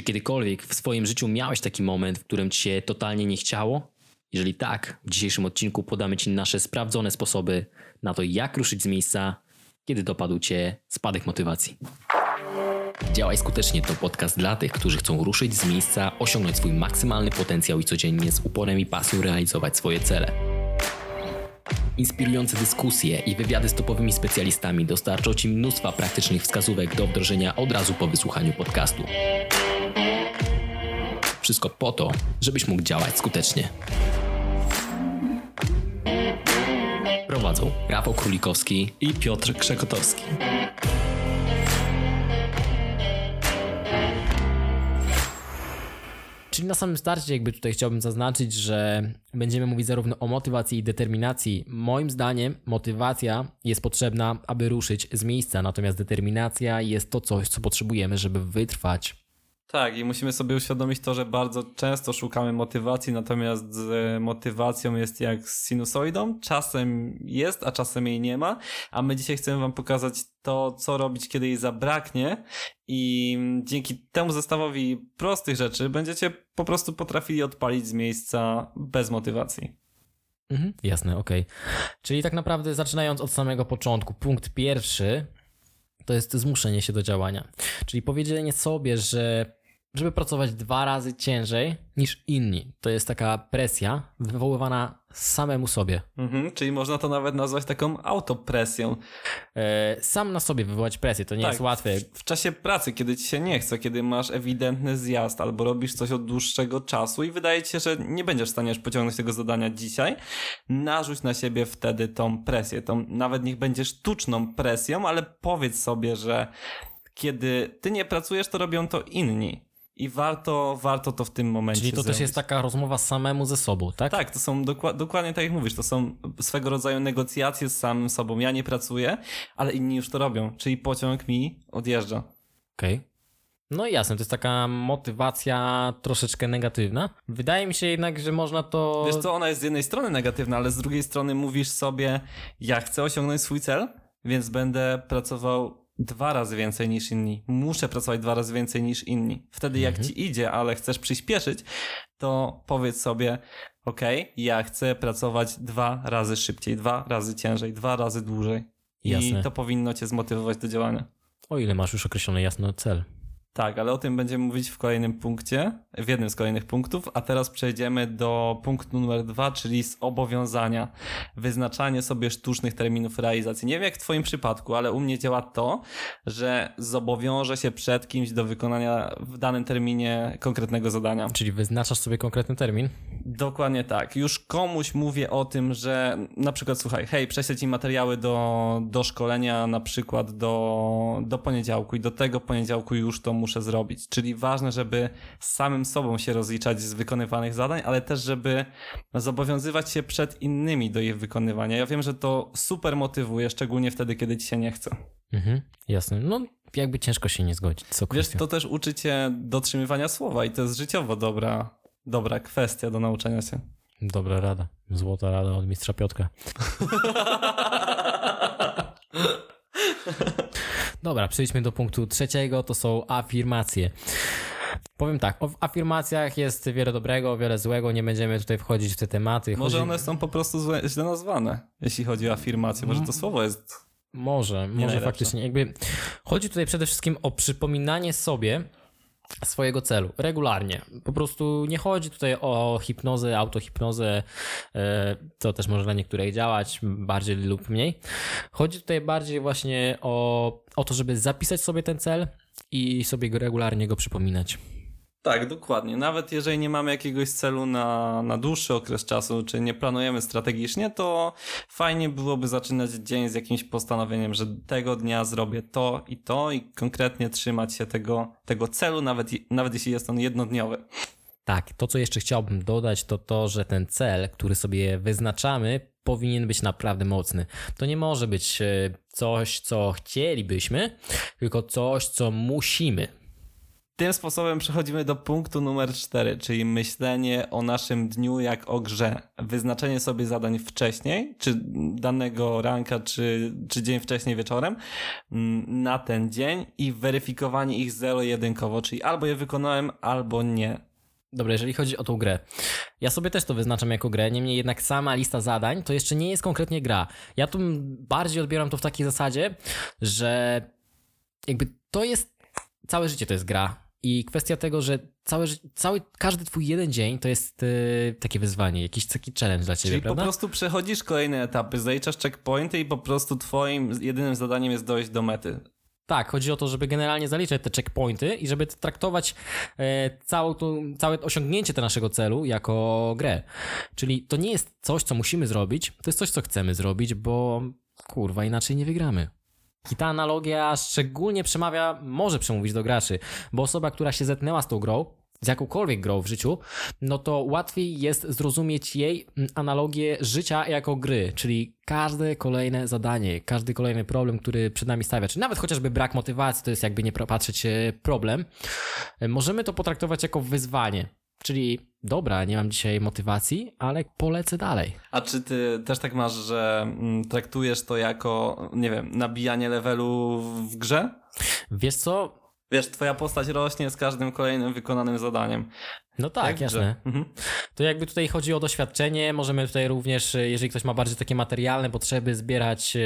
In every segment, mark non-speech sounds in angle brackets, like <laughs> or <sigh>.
Czy kiedykolwiek w swoim życiu miałeś taki moment, w którym ci się totalnie nie chciało? Jeżeli tak, w dzisiejszym odcinku podamy Ci nasze sprawdzone sposoby na to, jak ruszyć z miejsca, kiedy dopadł Cię spadek motywacji. Działaj skutecznie to podcast dla tych, którzy chcą ruszyć z miejsca, osiągnąć swój maksymalny potencjał i codziennie z uporem i pasją realizować swoje cele. Inspirujące dyskusje i wywiady z topowymi specjalistami dostarczą Ci mnóstwa praktycznych wskazówek do wdrożenia od razu po wysłuchaniu podcastu. Wszystko po to, żebyś mógł działać skutecznie. Prowadzą Rafał Królikowski i Piotr Krzekotowski. Czyli na samym starcie jakby tutaj chciałbym zaznaczyć, że będziemy mówić zarówno o motywacji i determinacji. Moim zdaniem motywacja jest potrzebna, aby ruszyć z miejsca, natomiast determinacja jest to coś, co potrzebujemy, żeby wytrwać tak, i musimy sobie uświadomić to, że bardzo często szukamy motywacji, natomiast z motywacją jest jak z sinusoidą. Czasem jest, a czasem jej nie ma. A my dzisiaj chcemy Wam pokazać to, co robić, kiedy jej zabraknie. I dzięki temu zestawowi prostych rzeczy będziecie po prostu potrafili odpalić z miejsca bez motywacji. Mhm, jasne, okej. Okay. Czyli tak naprawdę zaczynając od samego początku, punkt pierwszy to jest zmuszenie się do działania. Czyli powiedzenie sobie, że żeby pracować dwa razy ciężej niż inni. To jest taka presja wywoływana samemu sobie. Mhm, czyli można to nawet nazwać taką autopresją. E, sam na sobie wywołać presję, to nie tak, jest łatwe. W, w, czasie pracy, kiedy ci się nie chce, kiedy masz ewidentny zjazd albo robisz coś od dłuższego czasu i wydaje ci się, że nie będziesz w stanie pociągnąć tego zadania dzisiaj, narzuć na siebie wtedy tą presję. Tą, nawet niech będzie sztuczną presją, ale powiedz sobie, że kiedy ty nie pracujesz, to robią to inni i warto, warto to w tym momencie Czyli to zrobić. też jest taka rozmowa samemu ze sobą, tak? Tak, to są dokładnie tak jak mówisz, to są swego rodzaju negocjacje z samym sobą. Ja nie pracuję, ale inni już to robią, czyli pociąg mi odjeżdża. Okej. Okay. No i jasne, to jest taka motywacja troszeczkę negatywna. Wydaje mi się jednak, że można to... Wiesz co, ona jest z jednej strony negatywna, ale z drugiej strony mówisz sobie, ja chcę osiągnąć swój cel, więc będę pracował dwa razy więcej niż inni. Muszę pracować dwa razy więcej niż inni. Wtedy jak mhm. ci idzie, ale chcesz przyspieszyć, to powiedz sobie, ok, ja chcę pracować dwa razy szybciej, dwa razy ciężej, dwa razy dłużej. Jasne. I to powinno cię zmotywować do działania. O ile masz już określony jasny cel. Tak, ale o tym będziemy mówić w kolejnym punkcie, w jednym z kolejnych punktów, a teraz przejdziemy do punktu numer dwa, czyli zobowiązania. Wyznaczanie sobie sztucznych terminów realizacji. Nie wiem jak w twoim przypadku, ale u mnie działa to, że zobowiążę się przed kimś do wykonania w danym terminie konkretnego zadania. Czyli wyznaczasz sobie konkretny termin? Dokładnie tak. Już komuś mówię o tym, że na przykład słuchaj, hej, prześlę ci materiały do, do szkolenia na przykład do, do poniedziałku i do tego poniedziałku już to muszę zrobić. Czyli ważne, żeby z samym sobą się rozliczać z wykonywanych zadań, ale też, żeby zobowiązywać się przed innymi do ich wykonywania. Ja wiem, że to super motywuje, szczególnie wtedy, kiedy ci się nie chce. Mhm, jasne. No, jakby ciężko się nie zgodzić. Co Wiesz, to też uczy cię dotrzymywania słowa i to jest życiowo dobra, dobra kwestia do nauczenia się. Dobra rada. Złota rada od mistrza Piotka. <laughs> Dobra, przejdźmy do punktu trzeciego, to są afirmacje. Powiem tak, w afirmacjach jest wiele dobrego, wiele złego, nie będziemy tutaj wchodzić w te tematy. Może Chodzi... one są po prostu złe, źle nazwane, jeśli chodzi o afirmacje. Może to słowo jest. Może, może najlepsze. faktycznie. Jakby chodzi tutaj przede wszystkim o przypominanie sobie, swojego celu regularnie. Po prostu nie chodzi tutaj o hipnozę, autohipnozę, e, to też może dla niektórych działać bardziej lub mniej. Chodzi tutaj bardziej właśnie o, o to, żeby zapisać sobie ten cel i sobie go regularnie go przypominać. Tak, dokładnie. Nawet jeżeli nie mamy jakiegoś celu na, na dłuższy okres czasu, czy nie planujemy strategicznie, to fajnie byłoby zaczynać dzień z jakimś postanowieniem, że tego dnia zrobię to i to i konkretnie trzymać się tego, tego celu, nawet, nawet jeśli jest on jednodniowy. Tak, to co jeszcze chciałbym dodać, to to, że ten cel, który sobie wyznaczamy, powinien być naprawdę mocny. To nie może być e, coś, co chcielibyśmy, tylko coś, co musimy tym sposobem przechodzimy do punktu numer cztery, czyli myślenie o naszym dniu jak o grze. Wyznaczenie sobie zadań wcześniej, czy danego ranka, czy, czy dzień wcześniej wieczorem mm, na ten dzień i weryfikowanie ich zero-jedynkowo, czyli albo je wykonałem, albo nie. Dobra, jeżeli chodzi o tą grę. Ja sobie też to wyznaczam jako grę, niemniej jednak sama lista zadań to jeszcze nie jest konkretnie gra. Ja tu bardziej odbieram to w takiej zasadzie, że jakby to jest całe życie to jest gra. I kwestia tego, że cały, cały, każdy twój jeden dzień to jest yy, takie wyzwanie, jakiś taki challenge dla ciebie, Czyli prawda? po prostu przechodzisz kolejne etapy, zaliczasz checkpointy i po prostu twoim jedynym zadaniem jest dojść do mety. Tak, chodzi o to, żeby generalnie zaliczać te checkpointy i żeby traktować e, całą całe osiągnięcie tego naszego celu jako grę. Czyli to nie jest coś, co musimy zrobić, to jest coś, co chcemy zrobić, bo kurwa, inaczej nie wygramy. I ta analogia szczególnie przemawia, może przemówić do graczy, bo osoba, która się zetnęła z tą grą, z jakąkolwiek grą w życiu, no to łatwiej jest zrozumieć jej analogię życia jako gry, czyli każde kolejne zadanie, każdy kolejny problem, który przed nami stawia, czy nawet chociażby brak motywacji, to jest jakby nie patrzeć problem, możemy to potraktować jako wyzwanie. Czyli dobra, nie mam dzisiaj motywacji, ale polecę dalej. A czy ty też tak masz, że mm, traktujesz to jako, nie wiem, nabijanie levelu w grze? Wiesz co? Wiesz, twoja postać rośnie z każdym kolejnym wykonanym zadaniem. No tak, jasne. Mhm. To jakby tutaj chodzi o doświadczenie, możemy tutaj również, jeżeli ktoś ma bardziej takie materialne potrzeby, zbierać e,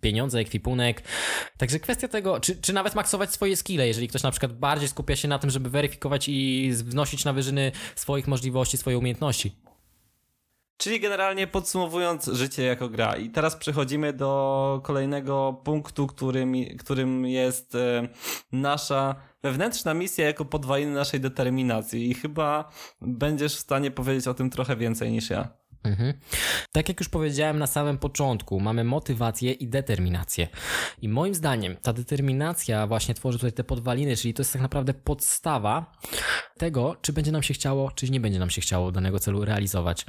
pieniądze, ekwipunek. Także kwestia tego, czy, czy nawet maksować swoje skille, jeżeli ktoś na przykład bardziej skupia się na tym, żeby weryfikować i wnosić na wyżyny swoich możliwości, swoje umiejętności. Czyli generalnie podsumowując życie jako gra. I teraz przechodzimy do kolejnego punktu, którym, którym jest e, nasza wewnętrzna misja jako podwaliny naszej determinacji. I chyba będziesz w stanie powiedzieć o tym trochę więcej niż ja. Mhm. Tak jak już powiedziałem na samym początku, mamy motywację i determinację. I moim zdaniem ta determinacja właśnie tworzy tutaj te podwaliny, czyli to jest tak naprawdę podstawa tego, czy będzie nam się chciało, czy nie będzie nam się chciało danego celu realizować.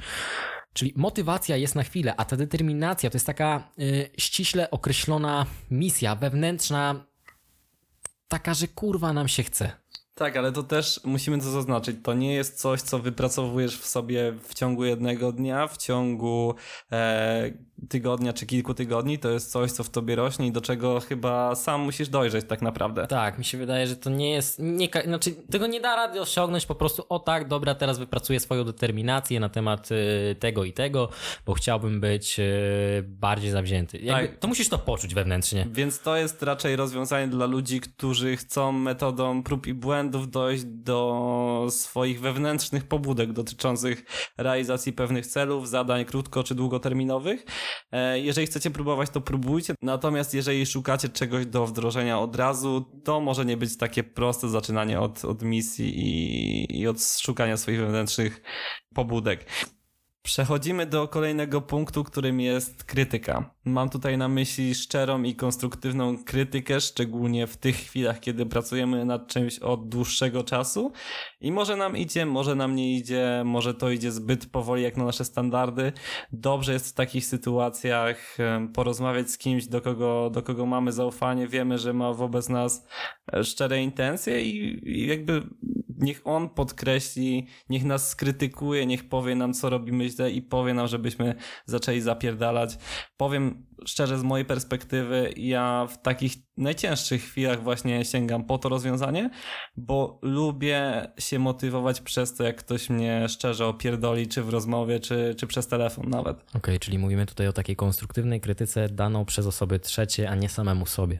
Czyli motywacja jest na chwilę, a ta determinacja to jest taka y, ściśle określona misja wewnętrzna, taka, że kurwa nam się chce. Tak, ale to też musimy to zaznaczyć. To nie jest coś, co wypracowujesz w sobie w ciągu jednego dnia, w ciągu e, tygodnia czy kilku tygodni. To jest coś, co w tobie rośnie i do czego chyba sam musisz dojrzeć tak naprawdę. Tak, mi się wydaje, że to nie jest. Nie, znaczy, tego nie da rady osiągnąć po prostu, o tak, dobra, teraz wypracuję swoją determinację na temat y, tego i tego, bo chciałbym być y, bardziej zawzięty. Jakby, tak. To musisz to poczuć wewnętrznie. Więc to jest raczej rozwiązanie dla ludzi, którzy chcą metodą prób i błędów dojść do swoich wewnętrznych pobudek dotyczących realizacji pewnych celów, zadań krótko czy długoterminowych. E, jeżeli chcecie próbować, to próbujcie. Natomiast jeżeli szukacie czegoś do wdrożenia od razu, to może nie być takie proste zaczynanie od, od misji i, i od szukania swoich wewnętrznych pobudek. Przechodzimy do kolejnego punktu, którym jest krytyka. Mam tutaj na myśli szczerą i konstruktywną krytykę, szczególnie w tych chwilach, kiedy pracujemy nad czymś od dłuższego czasu i może nam idzie, może nam nie idzie, może to idzie zbyt powoli jak na nasze standardy. Dobrze jest w takich sytuacjach porozmawiać z kimś, do kogo, do kogo mamy zaufanie, wiemy, że ma wobec nas e, szczere intencje i, i jakby niech on podkreśli, niech nas skrytykuje, niech powie nam, co robimy źle i powie nam, żebyśmy zaczęli zapierdalać. Powiem szczerze, z mojej perspektywy, ja w takich najcięższych chwilach właśnie sięgam po to rozwiązanie, bo lubię się motywować przez to, jak ktoś mnie szczerze opierdoli, czy w rozmowie, czy, czy przez telefon nawet. Okej, okay, czyli mówimy tutaj o takiej konstruktywnej krytyce daną przez osoby trzecie, a nie samemu sobie.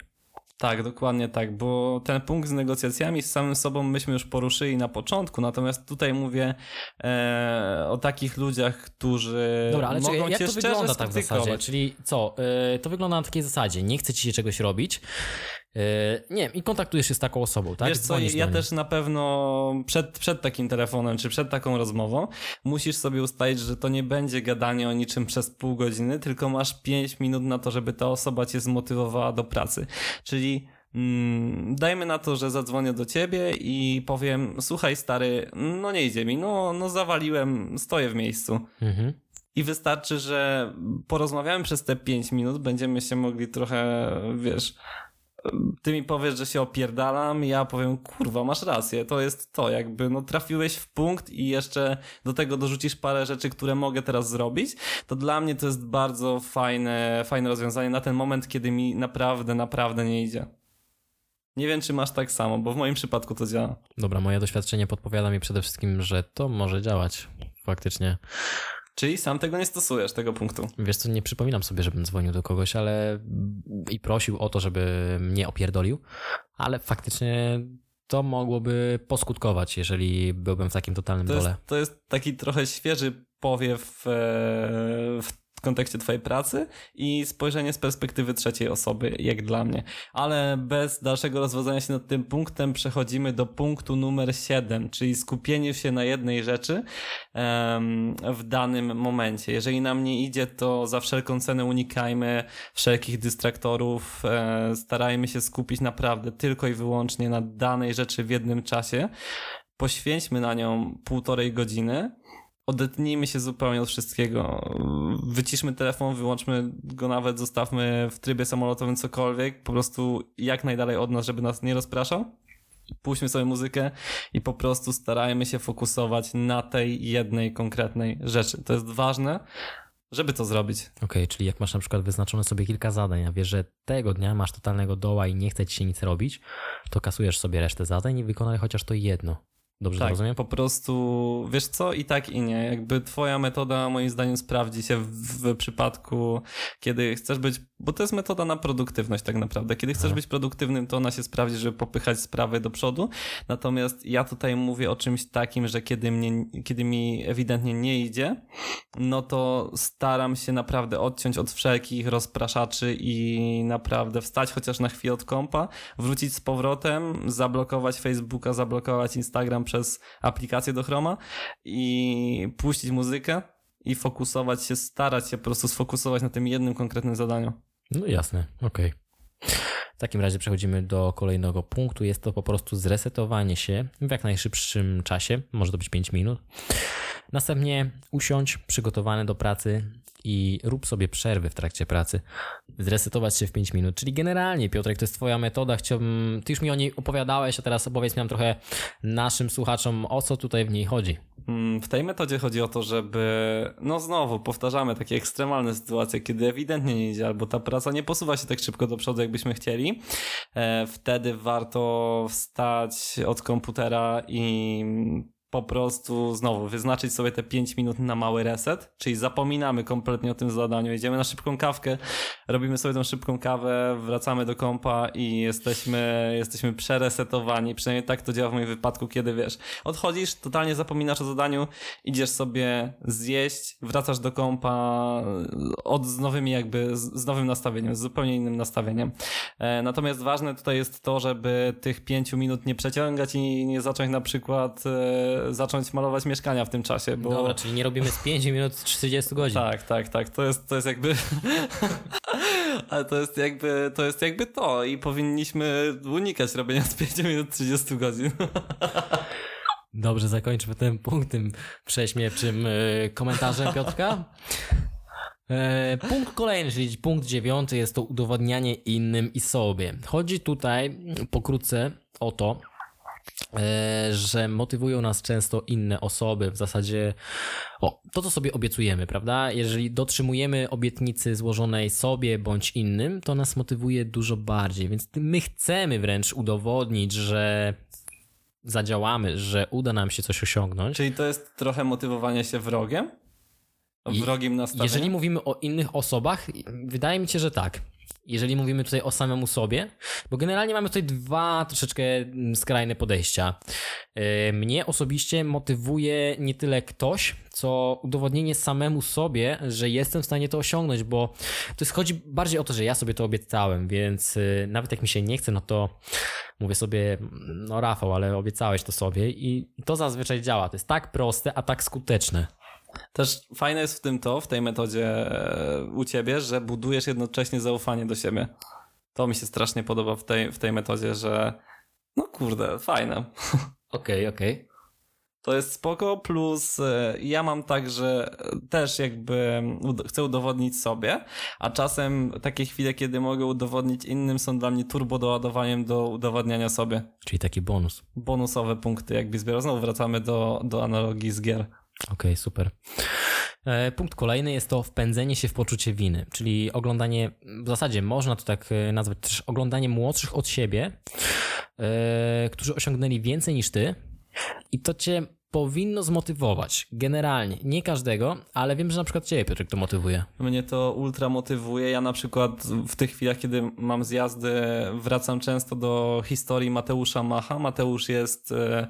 Tak, dokładnie tak, bo ten punkt z negocjacjami z samym sobą myśmy już poruszyli na początku, natomiast tutaj mówię e, o takich ludziach, którzy Dobra, ale mogą czekaj, jak cię to wygląda tak w zasadzie? Czyli co, e, to wygląda na takiej zasadzie, nie chce ci się czegoś robić, nie wiem, i kontaktujesz się z taką osobą, tak? Wiesz co, ja też na pewno przed, przed takim telefonem, czy przed taką rozmową musisz sobie ustalić, że to nie będzie gadanie o niczym przez pół godziny, tylko masz pięć minut na to, żeby ta osoba cię zmotywowała do pracy. Czyli mm, dajmy na to, że zadzwonię do ciebie i powiem, słuchaj stary, no nie idzie mi, no, no zawaliłem, stoję w miejscu. Mhm. I wystarczy, że porozmawiamy przez te pięć minut, będziemy się mogli trochę, wiesz, ty mi powiesz, że się opierdalam, ja powiem, kurwa, masz rację, to jest to, jakby, no trafiłeś w punkt i jeszcze do tego dorzucisz parę rzeczy, które mogę teraz zrobić, to dla mnie to jest bardzo fajne, fajne rozwiązanie na ten moment, kiedy mi naprawdę, naprawdę nie idzie. Nie wiem, czy masz tak samo, bo w moim przypadku to działa. Dobra, moje doświadczenie podpowiada mi przede wszystkim, że to może działać faktycznie. Czyli sam tego nie stosujesz, tego punktu. Wiesz co, nie przypominam sobie, żebym dzwonił do kogoś, ale i prosił o to, żeby mnie opierdolił, ale faktycznie to mogłoby poskutkować, jeżeli byłbym w takim totalnym to dole. Jest, to jest taki trochę świeży powiew e, w kontekście twojej pracy i spojrzenie z perspektywy trzeciej osoby, jak dla mnie. Ale bez dalszego rozwodzenia się nad tym punktem przechodzimy do punktu numer 7, czyli skupienie się na jednej rzeczy um, w danym momencie. Jeżeli nam nie idzie, to za wszelką cenę unikajmy wszelkich dystraktorów, e, starajmy się skupić naprawdę tylko i wyłącznie na danej rzeczy w jednym czasie. Poświęćmy na nią półtorej godziny odetnijmy się zupełnie od wszystkiego. Wyciszmy telefon, wyłączmy go nawet, zostawmy w trybie samolotowym cokolwiek, po prostu jak najdalej od nas, żeby nas nie rozpraszał. Puśćmy sobie muzykę i po prostu starajmy się fokusować na tej jednej konkretnej rzeczy. To jest ważne, żeby to zrobić. Okej, okay, czyli jak masz na przykład wyznaczone sobie kilka zadań, a wiesz, że tego dnia masz totalnego doła i nie chce ci się nic robić, to kasujesz sobie resztę zadań i wykonaj chociaż to jedno. Dobrze tak, rozumiem? po prostu, wiesz co, i tak i nie. Jakby twoja metoda moim zdaniem sprawdzi się w, w przypadku, kiedy chcesz być, bo to jest metoda na produktywność tak naprawdę. Kiedy chcesz być produktywnym, to ona się sprawdzi, żeby popychać sprawy do przodu. Natomiast ja tutaj mówię o czymś takim, że kiedy, mnie, kiedy mi ewidentnie nie idzie, no to staram się naprawdę odciąć od wszelkich rozpraszaczy i naprawdę wstać chociaż na chwilę od kompa, wrócić z powrotem, zablokować Facebooka, zablokować Instagram przez aplikację do Chroma i puścić muzykę i fokusować się, starać się po prostu sfokusować na tym jednym konkretnym zadaniu. No jasne, okej. Okay. W takim razie przechodzimy do kolejnego punktu. Jest to po prostu zresetowanie się w jak najszybszym czasie, może to być 5 minut. Następnie usiądź przygotowany do pracy i rób sobie przerwy w trakcie pracy. Zresetować się w 5 minut. Czyli generalnie, Piotrek, to jest Twoja metoda. Chciałbym, ty już mi o niej opowiadałeś, a teraz opowiedz nam trochę naszym słuchaczom, o co tutaj w niej chodzi. Mm, w tej metodzie chodzi o to, żeby, no znowu, powtarzamy takie ekstremalne sytuacje, kiedy ewidentnie nie idzie, albo ta praca nie posuwa się tak szybko do przodu, jakbyśmy chcieli. E, wtedy warto wstać od komputera i po prostu znowu wyznaczyć sobie te 5 minut na mały reset, czyli zapominamy kompletnie o tym zadaniu, idziemy na szybką kawkę, robimy sobie tą szybką kawę, wracamy do kompa i jesteśmy, jesteśmy przeresetowani, przynajmniej tak to działa w moim wypadku, kiedy wiesz, odchodzisz, totalnie zapominasz o zadaniu, idziesz sobie zjeść, wracasz do kompa od z nowymi jakby, z nowym nastawieniem, z zupełnie innym nastawieniem. E, natomiast ważne tutaj jest to, żeby tych 5 minut nie przeciągać i nie zacząć na przykład e, zacząć malować mieszkania w tym czasie. Bo... Dobra, czyli nie robimy z 5 minut 30 godzin. Tak, tak, tak. To jest, to jest jakby. <laughs> Ale to jest jakby to jest jakby to i powinniśmy unikać robienia z 5 minut 30 godzin. <laughs> Dobrze, zakończmy ten punkt tym prześmiewczym e, komentarzem Piotrka. E, punkt kolejny, czyli punkt dziewiąty jest to udowodnianie innym i sobie. Chodzi tutaj pokrótce o to, że motywują nas często inne osoby, w zasadzie o, to, co sobie obiecujemy, prawda? Jeżeli dotrzymujemy obietnicy złożonej sobie bądź innym, to nas motywuje dużo bardziej, więc my chcemy wręcz udowodnić, że zadziałamy, że uda nam się coś osiągnąć. Czyli to jest trochę motywowanie się wrogiem? Wrogim nastawieniem? Jeżeli mówimy o innych osobach, wydaje mi się, że tak jeżeli mówimy tutaj o samemu sobie, bo generalnie mamy tutaj dwa troszeczkę mm, skrajne podejścia. E, mnie osobiście motywuje nie tyle ktoś, co udowodnienie samemu sobie, że jestem w stanie to osiągnąć, bo to jest, chodzi bardziej o to, że ja sobie to obiecałem, więc e, nawet jak mi się nie chce, no to mówię sobie, no Rafał, ale obiecałeś to sobie i to zazwyczaj działa. To jest tak proste, a tak skuteczne. Też fajne jest w tym to, w tej metodzie e, u ciebie, że budujesz jednocześnie zaufanie do siebie. To mi się strasznie podoba w tej, w tej metodzie, że no kurde, fajne. <laughs> Okej, okay, okej. Okay. To jest spoko, plus e, ja mam tak, że też jakby chcę udowodnić sobie, a czasem takie chwile, kiedy mogę udowodnić innym są dla mnie turbo doładowaniem do udowadniania sobie. Czyli taki bonus. Bonusowe punkty jakby zbierał. Znowu wracamy do, do analogii z gier. Okej, okay, super. E, punkt kolejny jest to wpędzenie się w poczucie winy, czyli oglądanie, w zasadzie można to tak e, nazwać też oglądanie młodszych od siebie, którzy osiągnęli więcej niż ty, i to cię powinno zmotywować. Generalnie. Nie każdego, ale wiem, że na przykład ciebie, Piotrek, to motywuje. Mnie to ultra motywuje. Ja na przykład w tych chwilach, kiedy mam zjazdy, wracam często do historii Mateusza Macha. Mateusz jest e,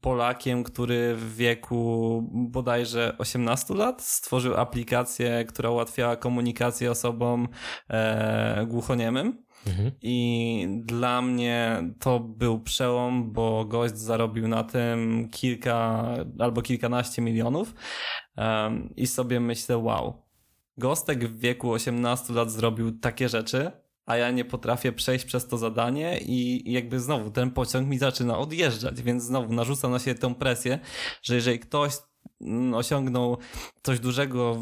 Polakiem, który w wieku bodajże 18 lat stworzył aplikację, która ułatwiała komunikację osobom e, głuchoniemym. Mhm. I dla mnie to był przełom, bo gość zarobił na tym kilka albo kilkanaście milionów um, i sobie myślę, wow, Gostek w wieku 18 lat zrobił takie rzeczy, a ja nie potrafię przejść przez to zadanie i jakby znowu ten pociąg mi zaczyna odjeżdżać, więc znowu narzucam na siebie tę presję, że jeżeli ktoś osiągnął coś dużego,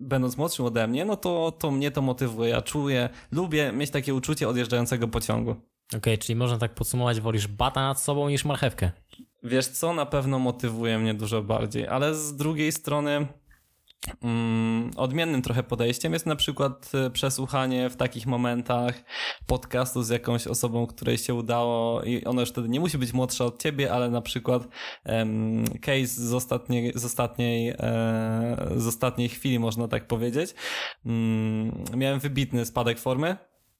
będąc młodszym ode mnie, no to, to mnie to motywuje. Ja czuję, lubię mieć takie uczucie odjeżdżającego pociągu. Okej, okay, czyli można tak podsumować, wolisz bata nad sobą niż marchewkę. Wiesz co, na pewno motywuje mnie dużo bardziej, ale z drugiej strony Mm, odmiennym trochę podejściem jest na przykład e, przesłuchanie w takich momentach podcastu z jakąś osobą, której się udało i ona już wtedy nie musi być młodsza od ciebie, ale na przykład um, case z ostatniej, z, ostatniej, e, z ostatniej chwili, można tak powiedzieć. Um, miałem wybitny spadek formy,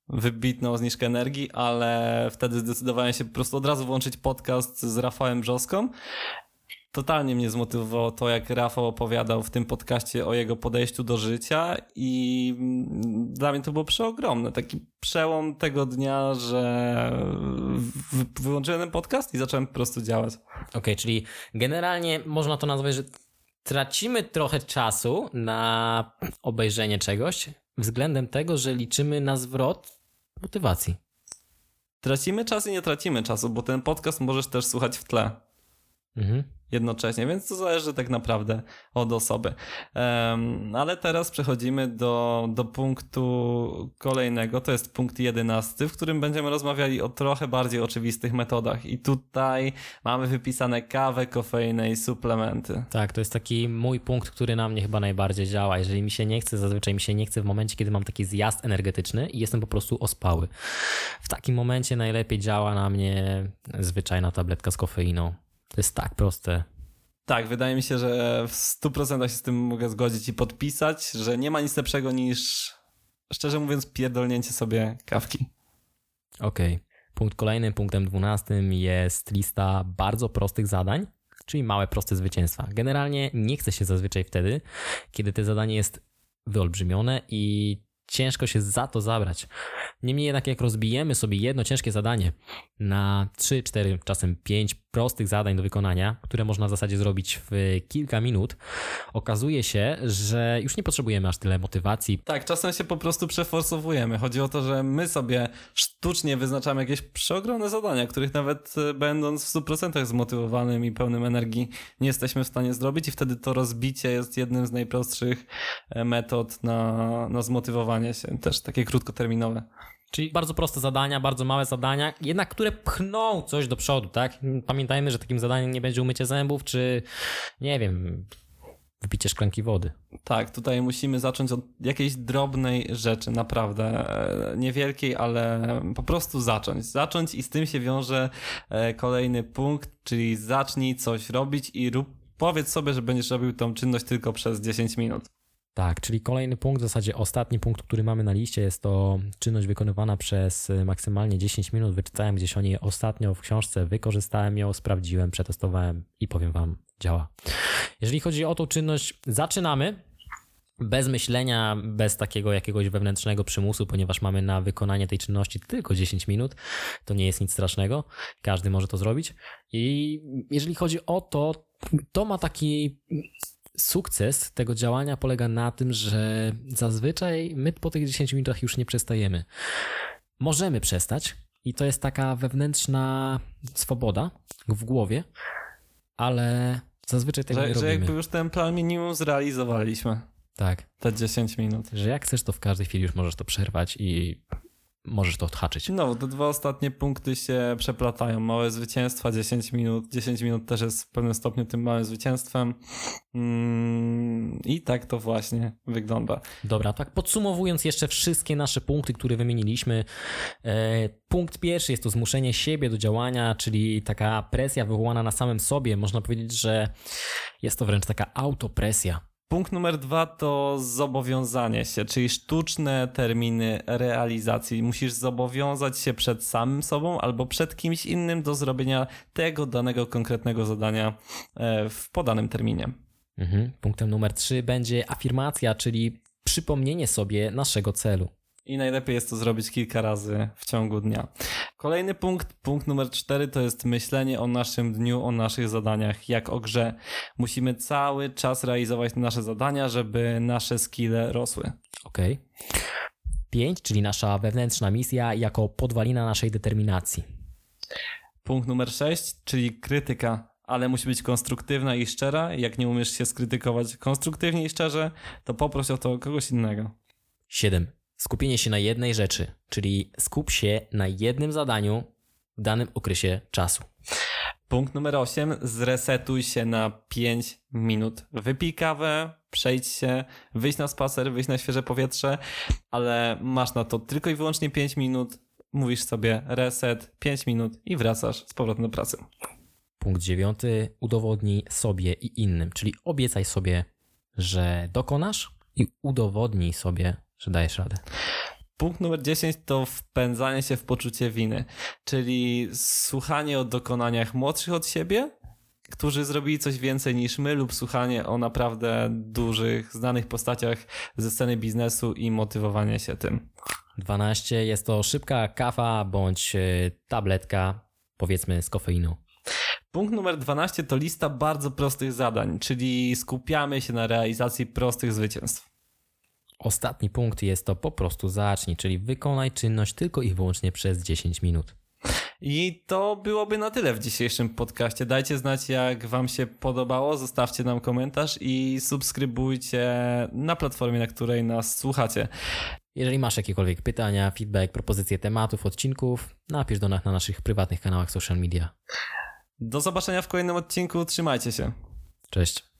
wybitną zniżkę energii, ale wtedy zdecydowałem się po prostu od razu włączyć podcast z Rafałem Brzoską totalnie mnie zmotywowało to, jak Rafał opowiadał w tym podcaście o jego podejściu do życia i dla mnie to było przeogromne. Taki przełom tego dnia, że wyłączyłem ten podcast i zacząłem po prostu działać. Okej, okay, czyli generalnie można to nazwać, że tracimy trochę czasu na obejrzenie czegoś względem tego, że liczymy na zwrot motywacji. Tracimy czas i nie tracimy czasu, bo ten podcast możesz też słuchać w tle. Mhm jednocześnie, więc to zależy tak naprawdę od osoby. Um, ale teraz przechodzimy do, do punktu kolejnego, to jest punkt jedenasty, w którym będziemy rozmawiali o trochę bardziej oczywistych metodach i tutaj mamy wypisane kawę, kofeinę i suplementy. Tak, to jest taki mój punkt, który na mnie chyba najbardziej działa. Jeżeli mi się nie chce, zazwyczaj mi się nie chce w momencie, kiedy mam taki zjazd energetyczny i jestem po prostu ospały. W takim momencie najlepiej działa na mnie zwyczajna tabletka z kofeiną. To jest tak proste. Tak, wydaje mi się, że w 100% się z tym mogę zgodzić i podpisać, że nie ma nic lepszego niż, szczerze mówiąc, pierdolnięcie sobie kawki. Okej. Okay. Punkt kolejny, punktem dwunastym jest lista bardzo prostych zadań, czyli małe, proste zwycięstwa. Generalnie nie chce się zazwyczaj wtedy, kiedy to zadanie jest wyolbrzymione i ciężko się za to zabrać. Niemniej jednak jak rozbijemy sobie jedno ciężkie zadanie na 3, 4, czasem 5 prostych zadań do wykonania, które można w zasadzie zrobić w kilka minut, okazuje się, że już nie potrzebujemy aż tyle motywacji. Tak, czasem się po prostu przeforsowujemy. Chodzi o to, że my sobie sztucznie wyznaczamy jakieś przeogromne zadania, których nawet e, będąc w 100% zmotywowanym i pełnym energii nie jesteśmy w stanie zrobić i wtedy to rozbicie jest jednym z najprostszych e, metod na, na zmotywowanie się, też takie krótkoterminowe. Czyli bardzo proste zadania, bardzo małe zadania, jednak które pchną coś do przodu, tak? Pamiętajmy, że takim zadaniem nie będzie umycie zębów, czy nie wiem, wypicie szklanki wody. Tak, tutaj musimy zacząć od jakiejś drobnej rzeczy, naprawdę e, niewielkiej, ale po prostu zacząć. Zacząć i z tym się wiąże e, kolejny punkt, czyli zacznij coś robić i rób, powiedz sobie, że będziesz robił tą czynność tylko przez 10 minut. Tak, czyli kolejny punkt, w zasadzie ostatni punkt, który mamy na liście, jest to czynność wykonywana przez maksymalnie 10 minut. Wyczytałem gdzieś o niej ostatnio w książce, wykorzystałem ją, sprawdziłem, przetestowałem i powiem Wam, działa. Jeżeli chodzi o tą czynność, zaczynamy bez myślenia, bez takiego jakiegoś wewnętrznego przymusu, ponieważ mamy na wykonanie tej czynności tylko 10 minut. To nie jest nic strasznego, każdy może to zrobić. I jeżeli chodzi o to, to ma taki sukces tego działania polega na tym, że zazwyczaj my po tych 10 minutach już nie przestajemy. Możemy przestać i to jest taka wewnętrzna swoboda w głowie, ale zazwyczaj tego że, nie że robimy. jakby już ten plan minimum zrealizowaliśmy. Tak, Te 10 minut. że jak chcesz, to w każdej chwili już możesz to przerwać i możesz to odhaczyć. No, te dwa ostatnie punkty się przeplatają. Małe zwycięstwa, 10 minut. 10 minut też jest w pewnym stopniu tym małym zwycięstwem. Mm, I tak to właśnie wygląda. Dobra, tak podsumowując jeszcze wszystkie nasze punkty, które wymieniliśmy. E, punkt pierwszy jest to zmuszenie siebie do działania, czyli taka presja wywołana na samym sobie. Można powiedzieć, że jest to wręcz taka autopresja. Punkt numer dwa to zobowiązanie się, czyli sztuczne terminy realizacji. Musisz zobowiązać się przed samym sobą albo przed kimś innym do zrobienia tego danego konkretnego zadania e, w podanym terminie. Mhm. Punktem numer trzy będzie afirmacja, czyli przypomnienie sobie naszego celu. I najlepiej jest to zrobić kilka razy w ciągu dnia. Kolejny punkt, punkt numer cztery, to jest myślenie o naszym dniu, o naszych zadaniach, jak o grze. Musimy cały czas realizować nasze zadania, żeby nasze skille rosły. Ok. Pięć, czyli nasza wewnętrzna misja jako podwalina naszej determinacji. Punkt numer sześć, czyli krytyka, ale musi być konstruktywna i szczera. Jak nie umiesz się skrytykować konstruktywnie i szczerze, to poproś o to kogoś innego. 7. Skupienie się na jednej rzeczy, czyli skup się na jednym zadaniu w danym okresie czasu. Punkt numer 8. Zresetuj się na 5 minut. Wypij kawę, przejdź się, wyjść na spacer, wyjść na świeże powietrze, ale masz na to tylko i wyłącznie 5 minut. Mówisz sobie reset, 5 minut i wracasz z powrotem do pracy. Punkt 9. Udowodnij sobie i innym, czyli obiecaj sobie, że dokonasz i udowodnij sobie, że dajesz radę. Punkt numer 10 to wpędzanie się w poczucie winy, czyli słuchanie o dokonaniach młodszych od siebie, którzy zrobili coś więcej niż my, lub słuchanie o naprawdę dużych, znanych postaciach ze sceny biznesu i motywowanie się tym. 12. Jest to szybka kawa bądź e, tabletka, powiedzmy z kofeiną. Punkt numer 12 to lista bardzo prostych zadań, czyli skupiamy się na realizacji prostych zwycięstw. Ostatni punkt jest to po prostu zacznij, czyli wykonaj czynność tylko i wyłącznie przez 10 minut. I to byłoby na tyle w dzisiejszym podcaście. Dajcie znać, jak Wam się podobało, zostawcie nam komentarz i subskrybujcie na platformie, na której nas słuchacie. Jeżeli masz jakiekolwiek pytania, feedback, propozycje tematów, odcinków, napisz do nas na naszych prywatnych kanałach social media. Do zobaczenia w kolejnym odcinku. Trzymajcie się. Cześć.